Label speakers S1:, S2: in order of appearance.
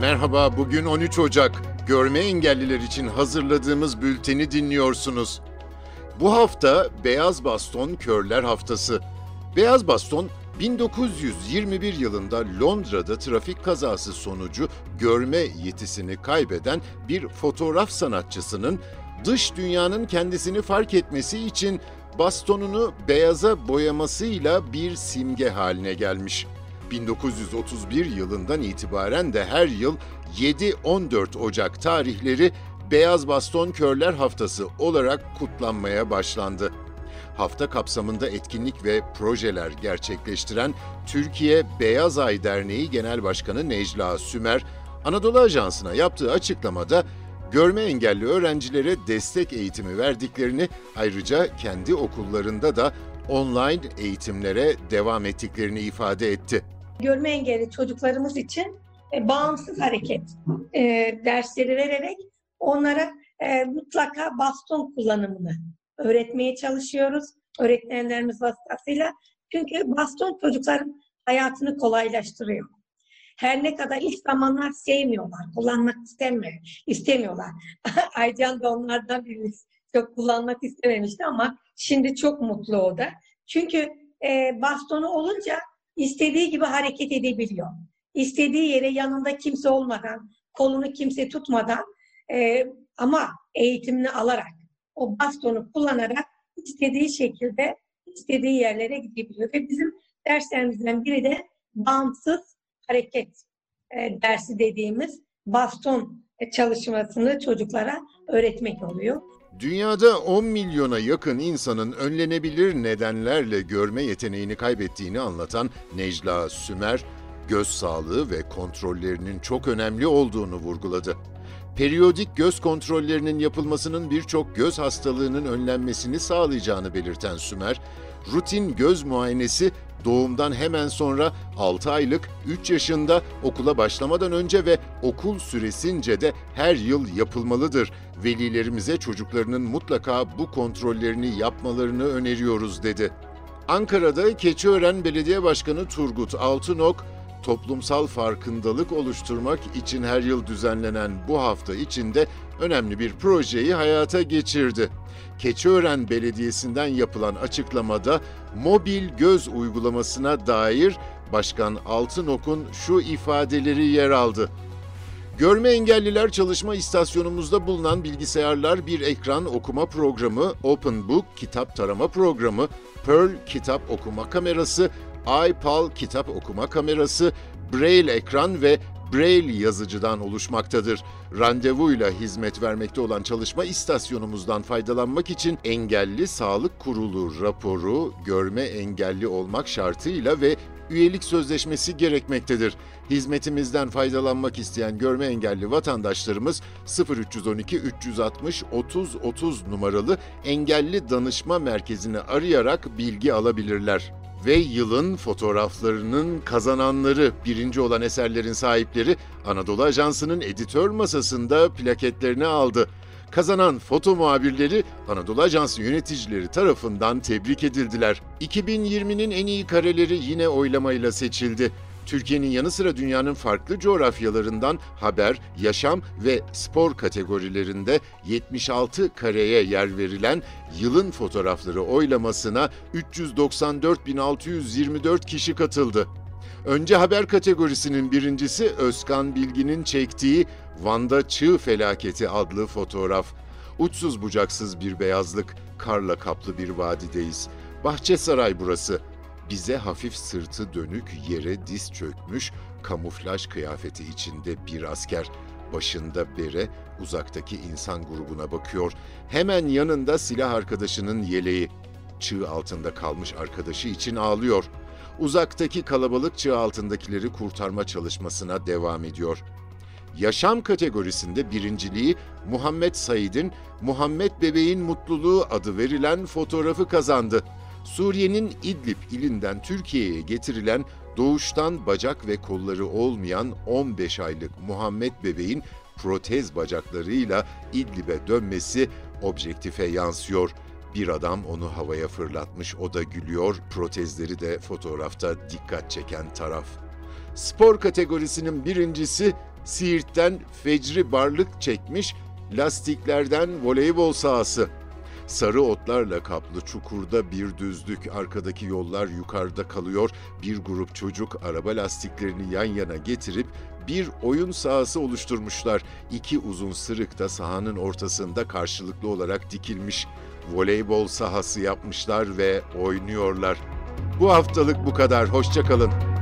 S1: Merhaba, bugün 13 Ocak. Görme engelliler için hazırladığımız bülteni dinliyorsunuz. Bu hafta Beyaz Baston Körler Haftası. Beyaz Baston 1921 yılında Londra'da trafik kazası sonucu görme yetisini kaybeden bir fotoğraf sanatçısının dış dünyanın kendisini fark etmesi için bastonunu beyaza boyamasıyla bir simge haline gelmiş. 1931 yılından itibaren de her yıl 7-14 Ocak tarihleri Beyaz Baston Körler Haftası olarak kutlanmaya başlandı. Hafta kapsamında etkinlik ve projeler gerçekleştiren Türkiye Beyaz Ay Derneği Genel Başkanı Necla Sümer, Anadolu Ajansı'na yaptığı açıklamada görme engelli öğrencilere destek eğitimi verdiklerini, ayrıca kendi okullarında da online eğitimlere devam ettiklerini ifade etti.
S2: Görme engelli çocuklarımız için e, bağımsız hareket e, dersleri vererek onlara e, mutlaka baston kullanımını öğretmeye çalışıyoruz. Öğretmenlerimiz vasıtasıyla. Çünkü baston çocukların hayatını kolaylaştırıyor. Her ne kadar ilk zamanlar sevmiyorlar, kullanmak istemiyor, istemiyorlar. Aycan da onlardan biri çok kullanmak istememişti ama şimdi çok mutlu o da. Çünkü e, bastonu olunca istediği gibi hareket edebiliyor. İstediği yere yanında kimse olmadan, kolunu kimse tutmadan e, ama eğitimini alarak, o bastonu kullanarak istediği şekilde istediği yerlere gidebiliyor. Ve bizim derslerimizden biri de bağımsız hareket e, dersi dediğimiz baston çalışmasını çocuklara öğretmek oluyor.
S1: Dünyada 10 milyona yakın insanın önlenebilir nedenlerle görme yeteneğini kaybettiğini anlatan Necla Sümer, göz sağlığı ve kontrollerinin çok önemli olduğunu vurguladı. Periyodik göz kontrollerinin yapılmasının birçok göz hastalığının önlenmesini sağlayacağını belirten Sümer, rutin göz muayenesi doğumdan hemen sonra 6 aylık, 3 yaşında okula başlamadan önce ve okul süresince de her yıl yapılmalıdır. Velilerimize çocuklarının mutlaka bu kontrollerini yapmalarını öneriyoruz dedi. Ankara'da Keçiören Belediye Başkanı Turgut Altınok, toplumsal farkındalık oluşturmak için her yıl düzenlenen bu hafta içinde önemli bir projeyi hayata geçirdi. Keçiören Belediyesi'nden yapılan açıklamada mobil göz uygulamasına dair Başkan Altınok'un şu ifadeleri yer aldı. Görme engelliler çalışma istasyonumuzda bulunan bilgisayarlar bir ekran okuma programı, Open Book kitap tarama programı, Pearl kitap okuma kamerası, iPal kitap okuma kamerası, Braille ekran ve Braille yazıcıdan oluşmaktadır. Randevuyla hizmet vermekte olan çalışma istasyonumuzdan faydalanmak için engelli sağlık kurulu raporu görme engelli olmak şartıyla ve üyelik sözleşmesi gerekmektedir. Hizmetimizden faydalanmak isteyen görme engelli vatandaşlarımız 0312 360 30 30 numaralı engelli danışma merkezini arayarak bilgi alabilirler ve yılın fotoğraflarının kazananları, birinci olan eserlerin sahipleri Anadolu Ajansı'nın editör masasında plaketlerini aldı. Kazanan foto muhabirleri Anadolu Ajansı yöneticileri tarafından tebrik edildiler. 2020'nin en iyi kareleri yine oylamayla seçildi. Türkiye'nin yanı sıra dünyanın farklı coğrafyalarından haber, yaşam ve spor kategorilerinde 76 kareye yer verilen yılın fotoğrafları oylamasına 394.624 kişi katıldı. Önce haber kategorisinin birincisi Özkan Bilgin'in çektiği Van'da Çığ Felaketi adlı fotoğraf. Uçsuz bucaksız bir beyazlık, karla kaplı bir vadideyiz. Bahçesaray burası. Bize hafif sırtı dönük yere diz çökmüş, kamuflaj kıyafeti içinde bir asker. Başında bere, uzaktaki insan grubuna bakıyor. Hemen yanında silah arkadaşının yeleği. Çığ altında kalmış arkadaşı için ağlıyor. Uzaktaki kalabalık çığ altındakileri kurtarma çalışmasına devam ediyor. Yaşam kategorisinde birinciliği Muhammed Said'in Muhammed Bebeğin Mutluluğu adı verilen fotoğrafı kazandı. Suriye'nin İdlib ilinden Türkiye'ye getirilen doğuştan bacak ve kolları olmayan 15 aylık Muhammed bebeğin protez bacaklarıyla İdlib'e dönmesi objektife yansıyor. Bir adam onu havaya fırlatmış, o da gülüyor, protezleri de fotoğrafta dikkat çeken taraf. Spor kategorisinin birincisi Siirt'ten fecri barlık çekmiş lastiklerden voleybol sahası. Sarı otlarla kaplı çukurda bir düzlük, arkadaki yollar yukarıda kalıyor. Bir grup çocuk araba lastiklerini yan yana getirip bir oyun sahası oluşturmuşlar. İki uzun sırık da sahanın ortasında karşılıklı olarak dikilmiş. Voleybol sahası yapmışlar ve oynuyorlar. Bu haftalık bu kadar. Hoşçakalın.